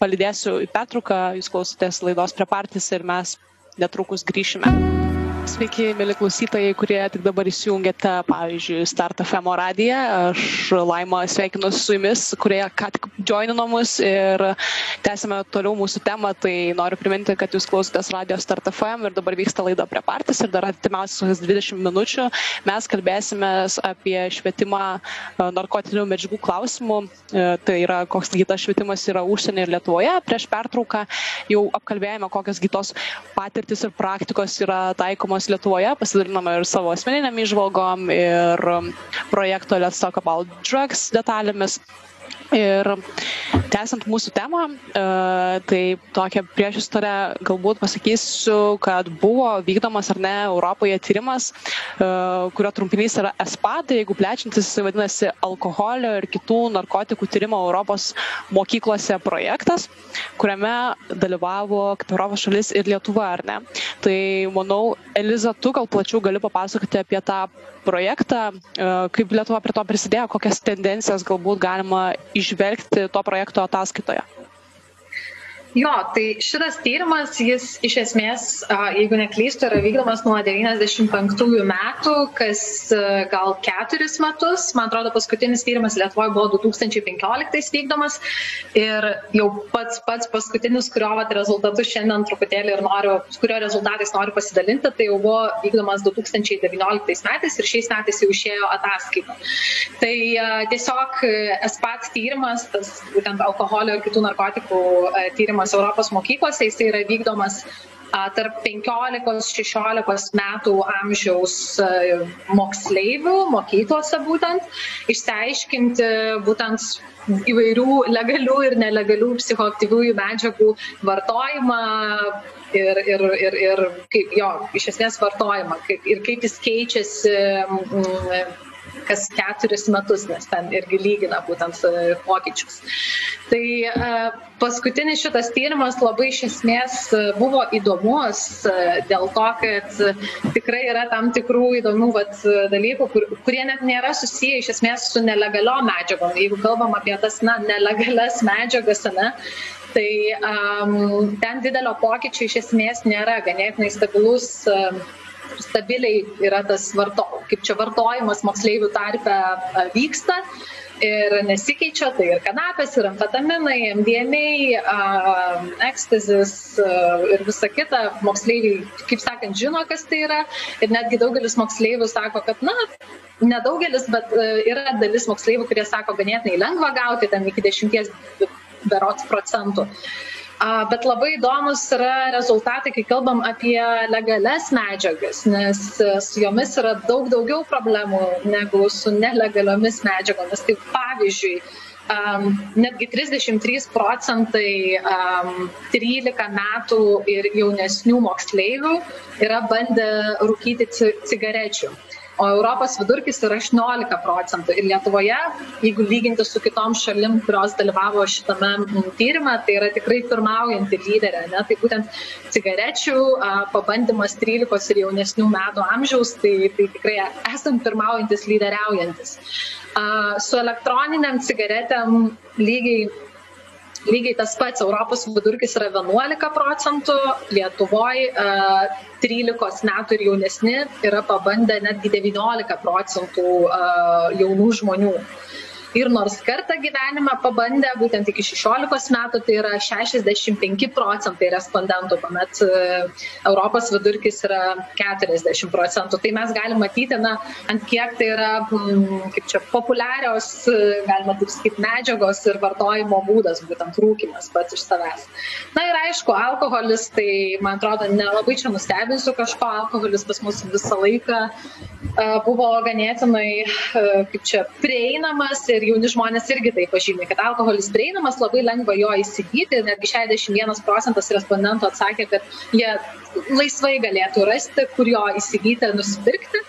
palidėsiu į Petruką, jūs klausotės laidos prie partys ir mes netrukus grįšime. Sveiki, mėly klausytojai, kurie tik dabar įsijungėte, pavyzdžiui, Start FM radiją. Aš Laima sveikinu su jumis, kurie ką tik joinino mus ir tęsime toliau mūsų temą. Tai noriu priminti, kad jūs klausotės radio Start FM ir dabar vyksta laida prie partys ir dar atimiausias 20 minučių mes kalbėsime apie švietimą e, narkotinių medžiagų klausimų. E, tai yra, koks gytas švietimas yra užsienį ir Lietuvoje. Prieš pertrauką jau apkalbėjome, kokios gytos patirtis ir praktikos yra taikomos temos Lietuvoje, pasidalinome ir savo asmeniniam išvalgom, ir um, projekto Let's Talk About Drugs detalėmis. Ir tęsiant mūsų temą, e, tai tokią priešistorę galbūt pasakysiu, kad buvo vykdomas ar ne Europoje tyrimas, e, kurio trumpinys yra ESPA, tai jeigu plečiantis vadinasi alkoholio ir kitų narkotikų tyrimo Europos mokyklose projektas, kuriame dalyvavo kaip Europos šalis ir Lietuva, ar ne. Tai manau, Eliza, tu gal plačiau gali papasakoti apie tą projektą, e, kaip Lietuva prie to prisidėjo, kokias tendencijas galbūt galima išvelgti to projekto ataskaitoje? Jo, tai šitas tyrimas, jis iš esmės, jeigu neklystu, yra vykdomas nuo 95 metų, kas gal keturis metus. Man atrodo, paskutinis tyrimas Lietuvoje buvo 2015 vykdomas. Ir jau pats, pats paskutinis, kurio vat, rezultatus šiandien truputėlį ir noriu, kurio rezultatais noriu pasidalinti, tai jau buvo vykdomas 2019 metais ir šiais metais jau išėjo ataskaita. Tai tiesiog SPAT tyrimas, tas būtent alkoholio ir kitų narkotikų tyrimas, vykdomas Europos mokyklose, jis yra vykdomas tarp 15-16 metų amžiaus moksleivių, mokyklose būtent, išsiaiškinti būtent įvairių legalių ir nelegalių psichoaktyviųjų medžiagų vartojimą ir, ir, ir, ir kaip jo, iš esmės vartojimą kaip, ir kaip jis keičiasi kas keturis metus, nes ten irgi lygina būtent e, pokyčius. Tai e, paskutinis šitas tyrimas labai iš esmės e, buvo įdomus dėl to, kad tikrai yra tam tikrų įdomių vat, dalykų, kur, kurie net nėra susiję iš esmės su nelegaliom medžiagom. Jeigu kalbam apie tas na, nelegalias medžiagas, ne, tai um, ten didelio pokyčio iš esmės nėra, ganėtinai stabilus. Um, stabiliai yra tas varto, kaip čia vartojimas moksleivių tarpe vyksta ir nesikeičia, tai ir kanapės, ir amfetaminai, MDMA, ekstazis ir visa kita. Moksleiviai, kaip sakant, žino, kas tai yra ir netgi daugelis moksleivių sako, kad, na, nedaugelis, bet yra dalis moksleivių, kurie sako, ganėtinai lengva gauti, ten iki 10 berots procentų. Uh, Bet labai įdomus yra rezultatai, kai kalbam apie legales medžiagas, nes e, su jomis yra daug daugiau problemų negu su nelegaliomis medžiagomis. Tai pavyzdžiui, um, netgi 33 procentai um, 13 metų ir jaunesnių moksleivių yra bandę rūkyti cigarečių o Europos vidurkis yra 18 procentų. Ir Lietuvoje, jeigu lyginti su kitom šalim, kurios dalyvavo šitame tyrimė, tai yra tikrai pirmaujanti lyderė. Ne? Tai būtent cigarečių pabandymas 13 ir jaunesnių metų amžiaus, tai, tai tikrai esam pirmaujantis lyderiaujantis. Su elektroniniam cigaretėm lygiai lygiai tas pats Europos vidurkis yra 11 procentų, Lietuvoje 13 metų ir jaunesni yra pabandę netgi 19 procentų jaunų žmonių ir nors kartą gyvenime pabandė būtent iki 16 metų, tai yra 65 procentai respondentų, kuomet e, Europos vidurkis yra 40 procentų. Tai mes galime matyti, na, ant kiek tai yra, mm, kaip čia, populiarios, e, galima taip sakyti, medžiagos ir vartojimo būdas, būtent rūkimas pats iš savęs. Na ir aišku, alkoholis, tai man atrodo, nelabai čia nustebinsiu kažko, alkoholis pas mus visą laiką e, buvo ganėtinai, kaip čia, prieinamas ir jauni žmonės irgi tai pažymė, kad alkoholis prieinamas, labai lengva jo įsigyti, netgi 61 procentas respondentų atsakė, kad jie laisvai galėtų rasti, kur jo įsigyti, nusipirkti.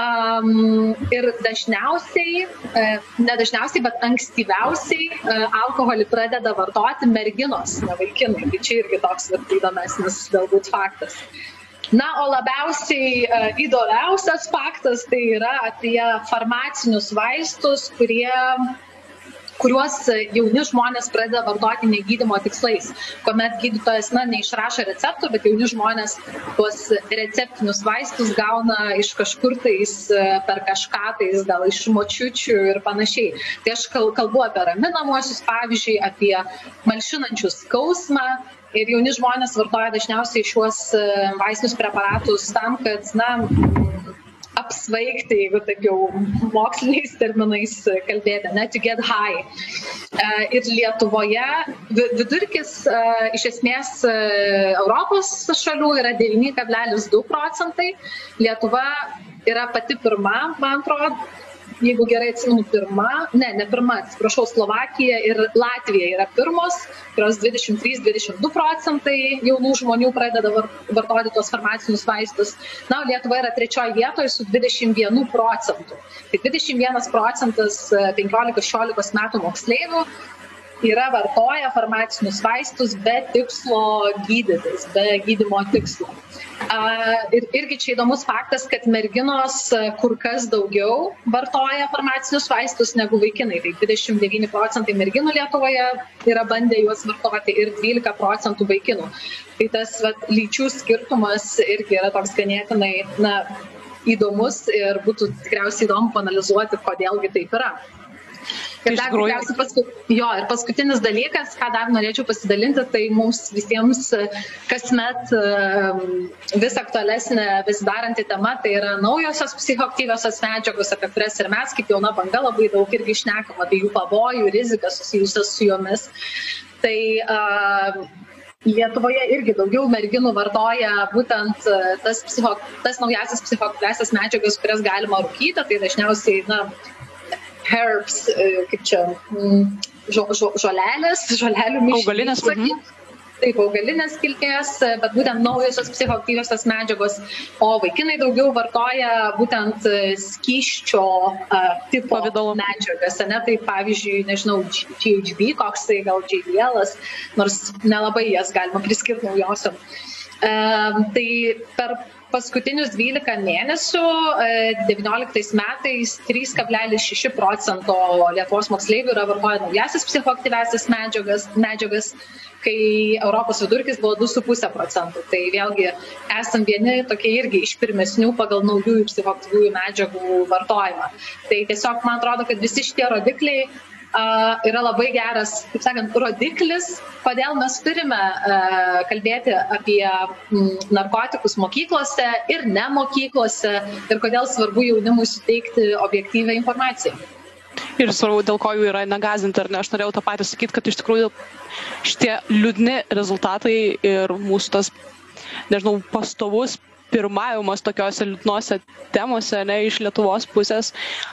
Um, ir dažniausiai, e, ne dažniausiai, bet ankstyviausiai e, alkoholį pradeda vartoti merginos, ne vaikinai. Tai čia irgi toks vat, įdomesnis galbūt faktas. Na, o labiausiai uh, įdomiausias faktas tai yra apie farmacinius vaistus, kurie kuriuos jauni žmonės pradeda vartoti negydymo tikslais, kuomet gydytojas, na, neišrašo receptų, bet jauni žmonės tuos receptinius vaistus gauna iš kažkur tais e, per kažką tais, gal iš močiučių ir panašiai. Tai aš kalbu apie raminamuosius, pavyzdžiui, apie malšinančius skausmą, ir jauni žmonės vartoja dažniausiai šiuos e, vaistinius preparatus tam, kad, na, apsvaigti, jeigu taip jau moksliniais terminais kalbėti, ne, to get high. E, ir Lietuvoje vidurkis e, iš esmės Europos šalių yra 9,2 procentai, Lietuva yra pati pirma, man atrodo, jeigu gerai atsimenu, pirma, ne, ne pirma, atsiprašau, Slovakija ir Latvija yra pirmos, kurios 23-22 procentai jaunų žmonių pradeda vartoti tos farmacinius vaistus. Na, Lietuva yra trečioje vietoje su 21 procentų. Tai 21 procentas 15-16 metų moksleivių yra vartoja farmacinius vaistus be tikslo gydytis, be gydymo tikslo. Ir irgi čia įdomus faktas, kad merginos kur kas daugiau vartoja farmacinius vaistus negu vaikinai. Tai 29 procentai merginų Lietuvoje yra bandę juos vartoti ir 12 procentų vaikinų. Tai tas vat, lyčių skirtumas irgi yra toks ganėtinai na, įdomus ir būtų tikriausiai įdomu panalizuoti, kodėlgi taip yra. Ir dar tikriausiai paskut, jo, ir paskutinis dalykas, ką dar norėčiau pasidalinti, tai mums visiems e, kasmet e, vis aktualesnė, vis daranti tema, tai yra naujosios psichoaktyviosios medžiagos, apie kurias ir mes kaip jauna banga labai daug irgi išnekam apie jų pavojų, riziką susijusias su jomis. Tai uh, Lietuvoje irgi daugiau merginų vartoja būtent tas, psicho, tas naujasis psichoaktyviasias medžiagas, kurias galima rūkyti, tai dažniausiai na, herbs, e, kaip čia, mm, žo, žo, žolelės, žolelių mišinys. Augalinės. Mhm. Taip, augalinės kilmės, bet būtent naujosios psichoaktyviosios medžiagos, o vaikinai daugiau vartoja būtent skyščio uh, tipo Pavidalo. medžiagas, ne, tai pavyzdžiui, nežinau, GHB, koks tai gal JBL, nors nelabai jas galima priskirti naujosiam. Uh, tai per paskutinius 12 mėnesių 19 e, metais 3,6 procento Lietuvos moksleivių yra vartoję naujasis psichoaktyviasis medžiagas, medžiagas kai Europos vidurkis buvo 2,5 procentų. Tai vėlgi esam vieni tokie irgi iš pirmesnių pagal naujųjų psichoaktyviųjų medžiagų vartojimą. Tai tiesiog man atrodo, kad visi šitie rodikliai yra labai geras, kaip sakant, rodiklis, kodėl mes turime kalbėti apie narkotikus mokyklose ir ne mokyklose ir kodėl svarbu jaunimui suteikti objektyvę informaciją. Ir svarbu, dėl ko jų yra negazinti, ar ne? Aš norėjau tą patį sakyti, kad iš tikrųjų šitie liūdni rezultatai ir mūsų tas, nežinau, pastovus pirmavimas tokiuose liūdnose temose, ne, iš Lietuvos pusės,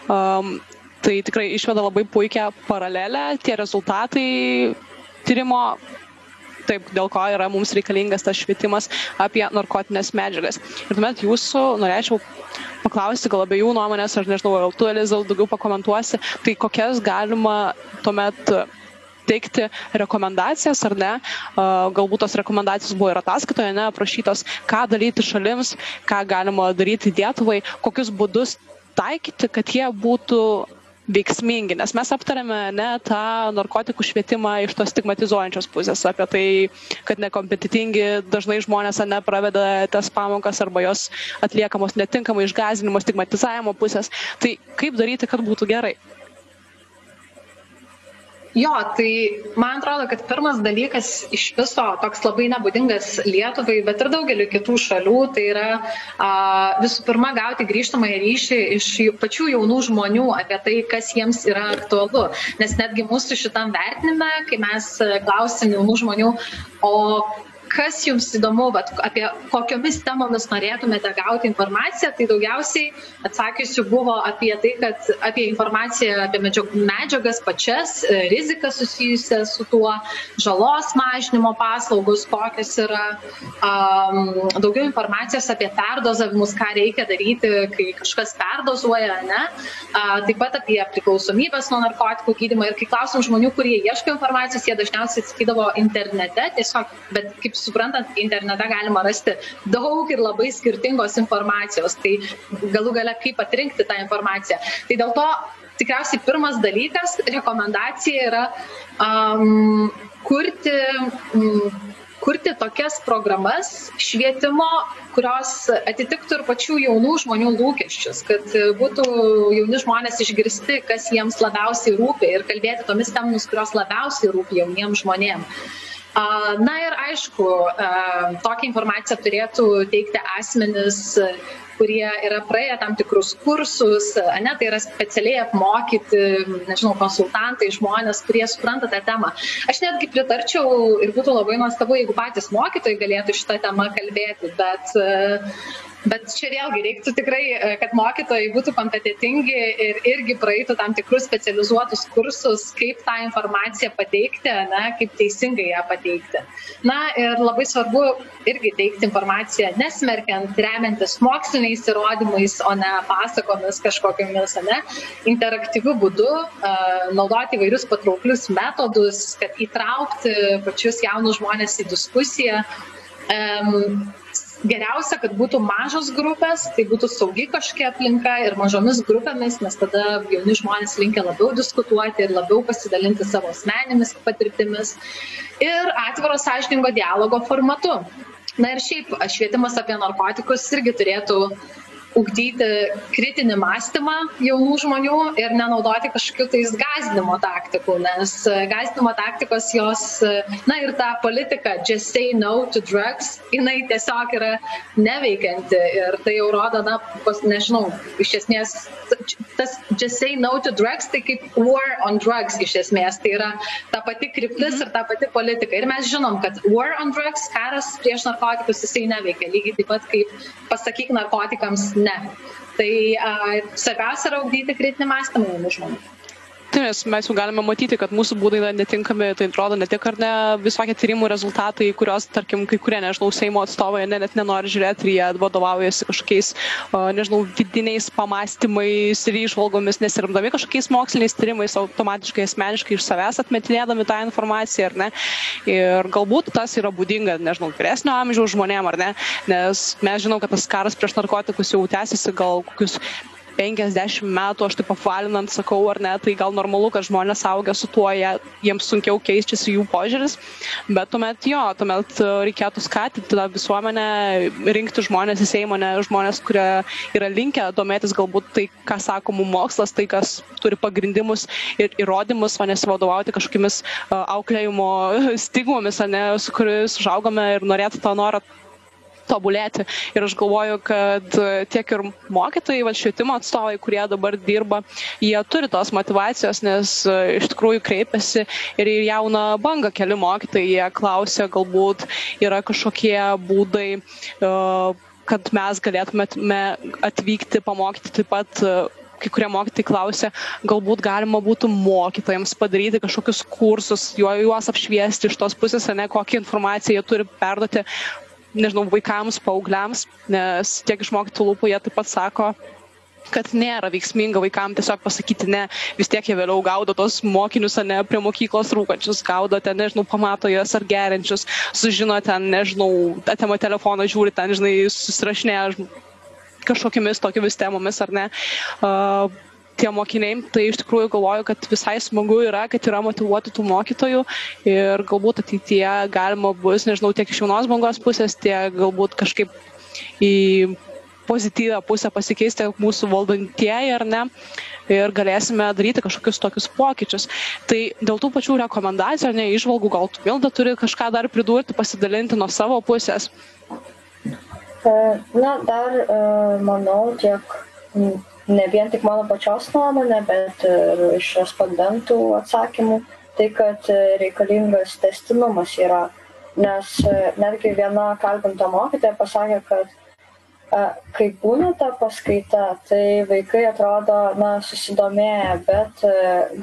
um, tai tikrai išveda labai puikią paralelę, tie rezultatai tyrimo, taip, dėl ko yra mums reikalingas tas švietimas apie narkotinės medžiagas. Ir tuomet jūsų norėčiau paklausti gal abiejų nuomonės, aš nežinau, gal tu, Elizal, daugiau pakomentuosi, tai kokias galima tuomet teikti rekomendacijas ar ne. Galbūt tos rekomendacijos buvo ir ataskaitoje neaprašytos, ką daryti šalims, ką galima daryti Lietuvai, kokius būdus taikyti, kad jie būtų veiksmingi nes mes aptarėme ne tą narkotikų švietimą iš tos stigmatizuojančios pusės apie tai kad nekompetentingi dažnai žmonės ane praveda tas pamokas arba jos atliekamos netinkamai iš gąsdinimo stigmatizavimo pusės. Tai kaip daryti kad būtų gerai Jo, tai man atrodo, kad pirmas dalykas iš viso toks labai nebūdingas Lietuvai, bet ir daugeliu kitų šalių, tai yra a, visų pirma gauti grįžtamąjį ryšį iš pačių jaunų žmonių apie tai, kas jiems yra aktualu. Nes netgi mūsų šitam vertinime, kai mes klausim jaunų žmonių, o kas jums įdomu, vat, apie kokiomis temomis norėtumėte gauti informaciją, tai daugiausiai atsakysiu buvo apie tai, kad apie informaciją apie medžiagas pačias, e, riziką susijusią su tuo, žalos mažinimo paslaugos, kokios yra, um, daugiau informacijos apie perdozavimus, ką reikia daryti, kai kažkas perdozuoja, ne? Uh, taip pat apie priklausomybės nuo narkotikų gydymą ir kai klausom žmonių, kurie ieško informacijos, jie dažniausiai sakydavo internete, tiesiog, bet kaip suprantant, internete galima rasti daug ir labai skirtingos informacijos. Tai galų gale kaip atrinkti tą informaciją. Tai dėl to tikriausiai pirmas dalykas, rekomendacija yra um, kurti. Um, kurti tokias programas švietimo, kurios atitiktų ir pačių jaunų žmonių lūkesčius, kad būtų jauni žmonės išgirsti, kas jiems labiausiai rūpi ir kalbėti tomis temomis, kurios labiausiai rūpi jauniems žmonėms. Na ir aišku, tokią informaciją turėtų teikti asmenis, kurie yra praėję tam tikrus kursus, ne, tai yra specialiai apmokyti, nežinau, konsultantai, žmonės, kurie supranta tą temą. Aš netgi pritarčiau ir būtų labai nuostabu, jeigu patys mokytojai galėtų šitą temą kalbėti, bet bet čia vėlgi reiktų tikrai e, kad mokytojai būtų kompetentingi ir irgi praeitų tam tikrus specializuotus kursus kaip tą informaciją pateikti ane kaip teisingai ją pateikti. Na ir labai svarbu irgi teikti informaciją nesmerkiant remiantis moksliniais įrodymais o ne pasakomis kažkokiomis ane. Interaktyviu būdu e, naudoti įvairius patrauklius metodus kad įtraukti pačius jaunus žmones į diskusiją geriausia, kad būtų mažos grupės, tai būtų saugi kažkokia aplinka ir mažomis grupėmis, nes tada jauni žmonės linkia labiau diskutuoti ir labiau pasidalinti savo asmenėmis patirtimis ir atviro sąžiningo dialogo formatu. Na ir šiaip švietimas apie narkotikus irgi turėtų ugdyti kritinį mąstymą jaunų žmonių ir nenaudoti kažkokių tais gazdinimo taktikų, nes gazdinimo taktikos jos, na ir ta politika just say no to drugs, jinai tiesiog yra neveikianti ir tai jau rodo, na, pas, nežinau, iš esmės tas just say no to drugs tai kaip war on drugs iš esmės, tai yra ta pati kryptis mhm. ir ta pati politika. Ir mes žinom, kad war on drugs, karas prieš narkotikus, jisai neveikia, lygiai taip pat kaip pasakyk narkotikams ne. Tai a, svarbiausia yra ugdyti kritinį mąstymą jaunų žmonių nes mes jau galime matyti kad mūsų būdai yra netinkami tai atrodo ne tik ar ne visokie tyrimų rezultatai kuriuos tarkim kai kurie nežinau seimo atstovai ne net nenori žiūrėt ir jie vadovaujasi kažkokiais o nežinau vidiniais pamąstymais ir įžvalgomis nesiremdami kažkokiais moksliniais tyrimais automatiškai asmeniškai iš savęs atmetinėdami tą informaciją ar ne. Ir galbūt tas yra būdinga nežinau vyresnio amžiaus žmonėm ar ne nes mes žinom kad tas karas prieš narkotikus jau tęsiasi gal kokius penkiasdešimt metų aš taip apvalinant sakau ar ne tai gal normalu kad žmonės augę su tuo jie jiems sunkiau keičiasi jų požiūris. Bet tuomet jo tuomet e, reikėtų skatinti tą visuomenę rinkti žmones į seimą ne žmones kurie yra linkę domėtis galbūt tai ką sako mum mokslas tai kas turi pagrindimus ir įrodymus o nesivadovauti kažkokiomis e, auklėjimo stigmomis ane su kuriais užaugome ir norėtų to noro tobulėti. Ir aš galvoju, kad tiek ir mokytojai, va, švietimo atstovai, kurie dabar dirba, jie turi tos motivacijos, nes e, iš tikrųjų kreipiasi ir į jauną bangą keli mokytojai, jie klausia, galbūt yra kažkokie būdai e, kad mes galėtume atvykti, pamokyti taip pat e, kai kurie mokytojai klausia, galbūt galima būtų mokytojams padaryti kažkokius kursus, juos apšviesti iš tos pusės, ne kokią informaciją jie turi perduoti nežinau, vaikams, paaugliams, nes tiek iš mokytojų lūpų jie taip pat sako, kad nėra veiksminga vaikams tiesiog pasakyti ne, vis tiek jie vėliau gaudo tos mokinius, ne prie mokyklos rūkančius, gaudo ten, nežinau, pamato juos ar gerinčius, sužino ten, nežinau, atema telefoną, žiūri ten, žinai, susirašinėja kažkokiamis tokiamis temomis ar ne. Uh, tie mokiniai, tai iš tikrųjų galvoju, kad visai smagu yra, kad yra motivuotų tų mokytojų ir galbūt ateityje galima bus, nežinau, tiek iš jaunos bangos pusės, tiek galbūt kažkaip į pozityvę pusę pasikeisti mūsų valdantieji ar ne ir galėsime daryti kažkokius tokius pokyčius. Tai dėl tų pačių rekomendacijų, ne išvalgų, gal tu Milda turi kažką dar pridurti, pasidalinti nuo savo pusės. E, na, dar e, manau, tiek ne vien tik mano pačios nuomonė, bet ir iš respondentų atsakymų, tai kad reikalingas testinumas yra. Nes e, netgi viena kalbinta mokytoja pasakė, kad kai būna ta paskaita, tai vaikai atrodo, na, susidomėję, bet e,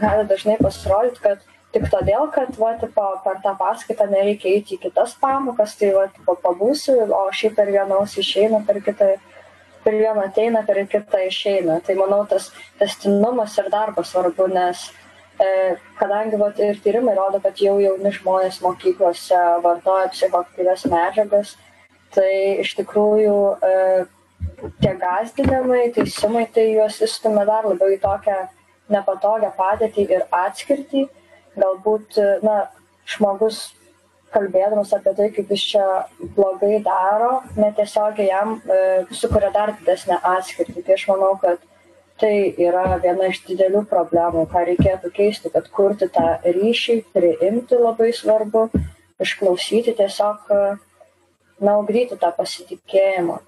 gali dažnai pasirodyti, kad tik todėl, kad, va, tipo, per tą paskaitą nereikia eiti į kitas pamokas, tai, va, tipo, pabūsiu, o šiaip per vieną ausį išeina, per kitą, per vieną ateina, per kitą išeina. Tai manau, tas testinumas ir darbas svarbu, nes e, kadangi vat, ir tyrimai rodo, kad jau jauni žmonės mokyklose vartoja psichoaktyvias medžiagas, tai iš tikrųjų e, tie gąsdinimai, teisimai, tai juos įstumia dar labiau į tokią nepatogią padėtį ir atskirtį. Galbūt, na, žmogus kalbėdamas apie tai, kaip jis čia blogai daro, netiesiogiai jam e, sukuria dar didesnę atskirtį. Tai aš manau, kad tai yra viena iš didelių problemų, ką reikėtų keisti, kad kurti tą ryšį, priimti labai svarbu, išklausyti tiesiog na, ugdyti tą pasitikėjimą.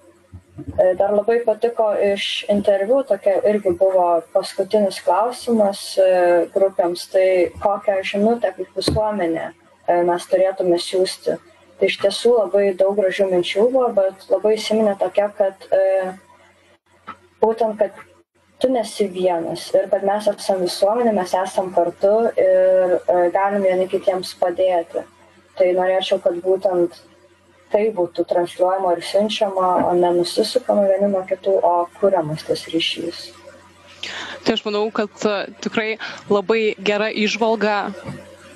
E, dar labai patiko iš interviu, tokia irgi buvo paskutinis klausimas e, grupėms, tai kokią žinutę kaip visuomenė e, mes turėtume siūsti. Tai iš tiesų labai daug gražių minčių buvo, bet labai įsiminė tokia, kad būtent, kad tu nesi vienas ir kad mes esame visuomenė, mes esame kartu ir galim vieni kitiems padėti. Tai norėčiau, kad būtent tai būtų transliuojama ir siunčiama, o ne nusisukama vieni nuo kitų, o kuriamas tas ryšys. Tai aš manau, kad tikrai labai gera išvalga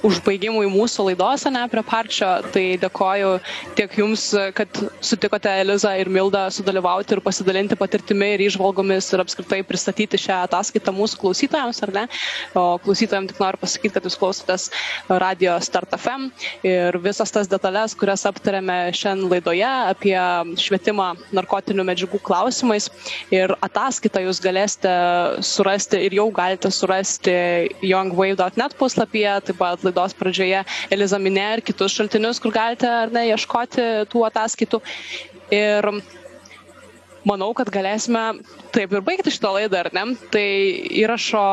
užbaigimui mūsų laidos, ne, prie parčio. Tai dėkoju tiek Jums, kad sutikote Eliza ir Milda sudalyvauti ir pasidalinti patirtimi ir išvalgomis ir apskritai pristatyti šią ataskaitą mūsų klausytojams, ar ne? O klausytojams tik noriu pasakyti, kad Jūs klausotės radio Start FM ir visas tas detalės, kurias aptarėme šiandien laidoje apie švietimą narkotinių medžiagų klausimais ir ataskaitą Jūs galėsite surasti ir jau galite surasti youngwave.net puslapyje, taip pat laidos pradžioje Eliza minėjo ir kitus šaltinius, kur galite ar ne ieškoti tų ataskaitų. Ir manau, kad galėsime taip ir baigti šitą laidą, ar ne? Tai įrašo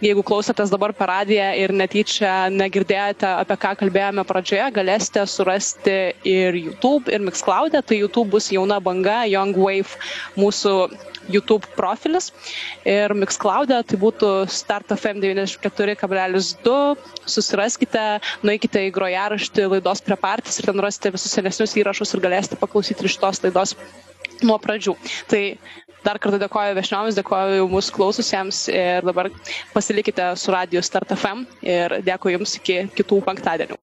jeigu klausotės dabar per radiją ir netyčia negirdėjote, apie ką kalbėjome pradžioje, galėsite surasti ir YouTube, ir Mixcloud'e. Tai YouTube bus jauna banga, Young Wave mūsų YouTube profilis ir Mixcloud'e tai būtų StartFM 94,2. Susiraskite, nueikite į grojaraštį laidos prepartis ir ten rasite visus senesnius įrašus ir galėsite paklausyti šitos laidos nuo pradžių. Tai dar kartą dėkoju viešnioms, dėkoju mūsų klaususiems ir dabar pasilikite su radiju StartFM ir dėkoju Jums iki kitų penktadienių.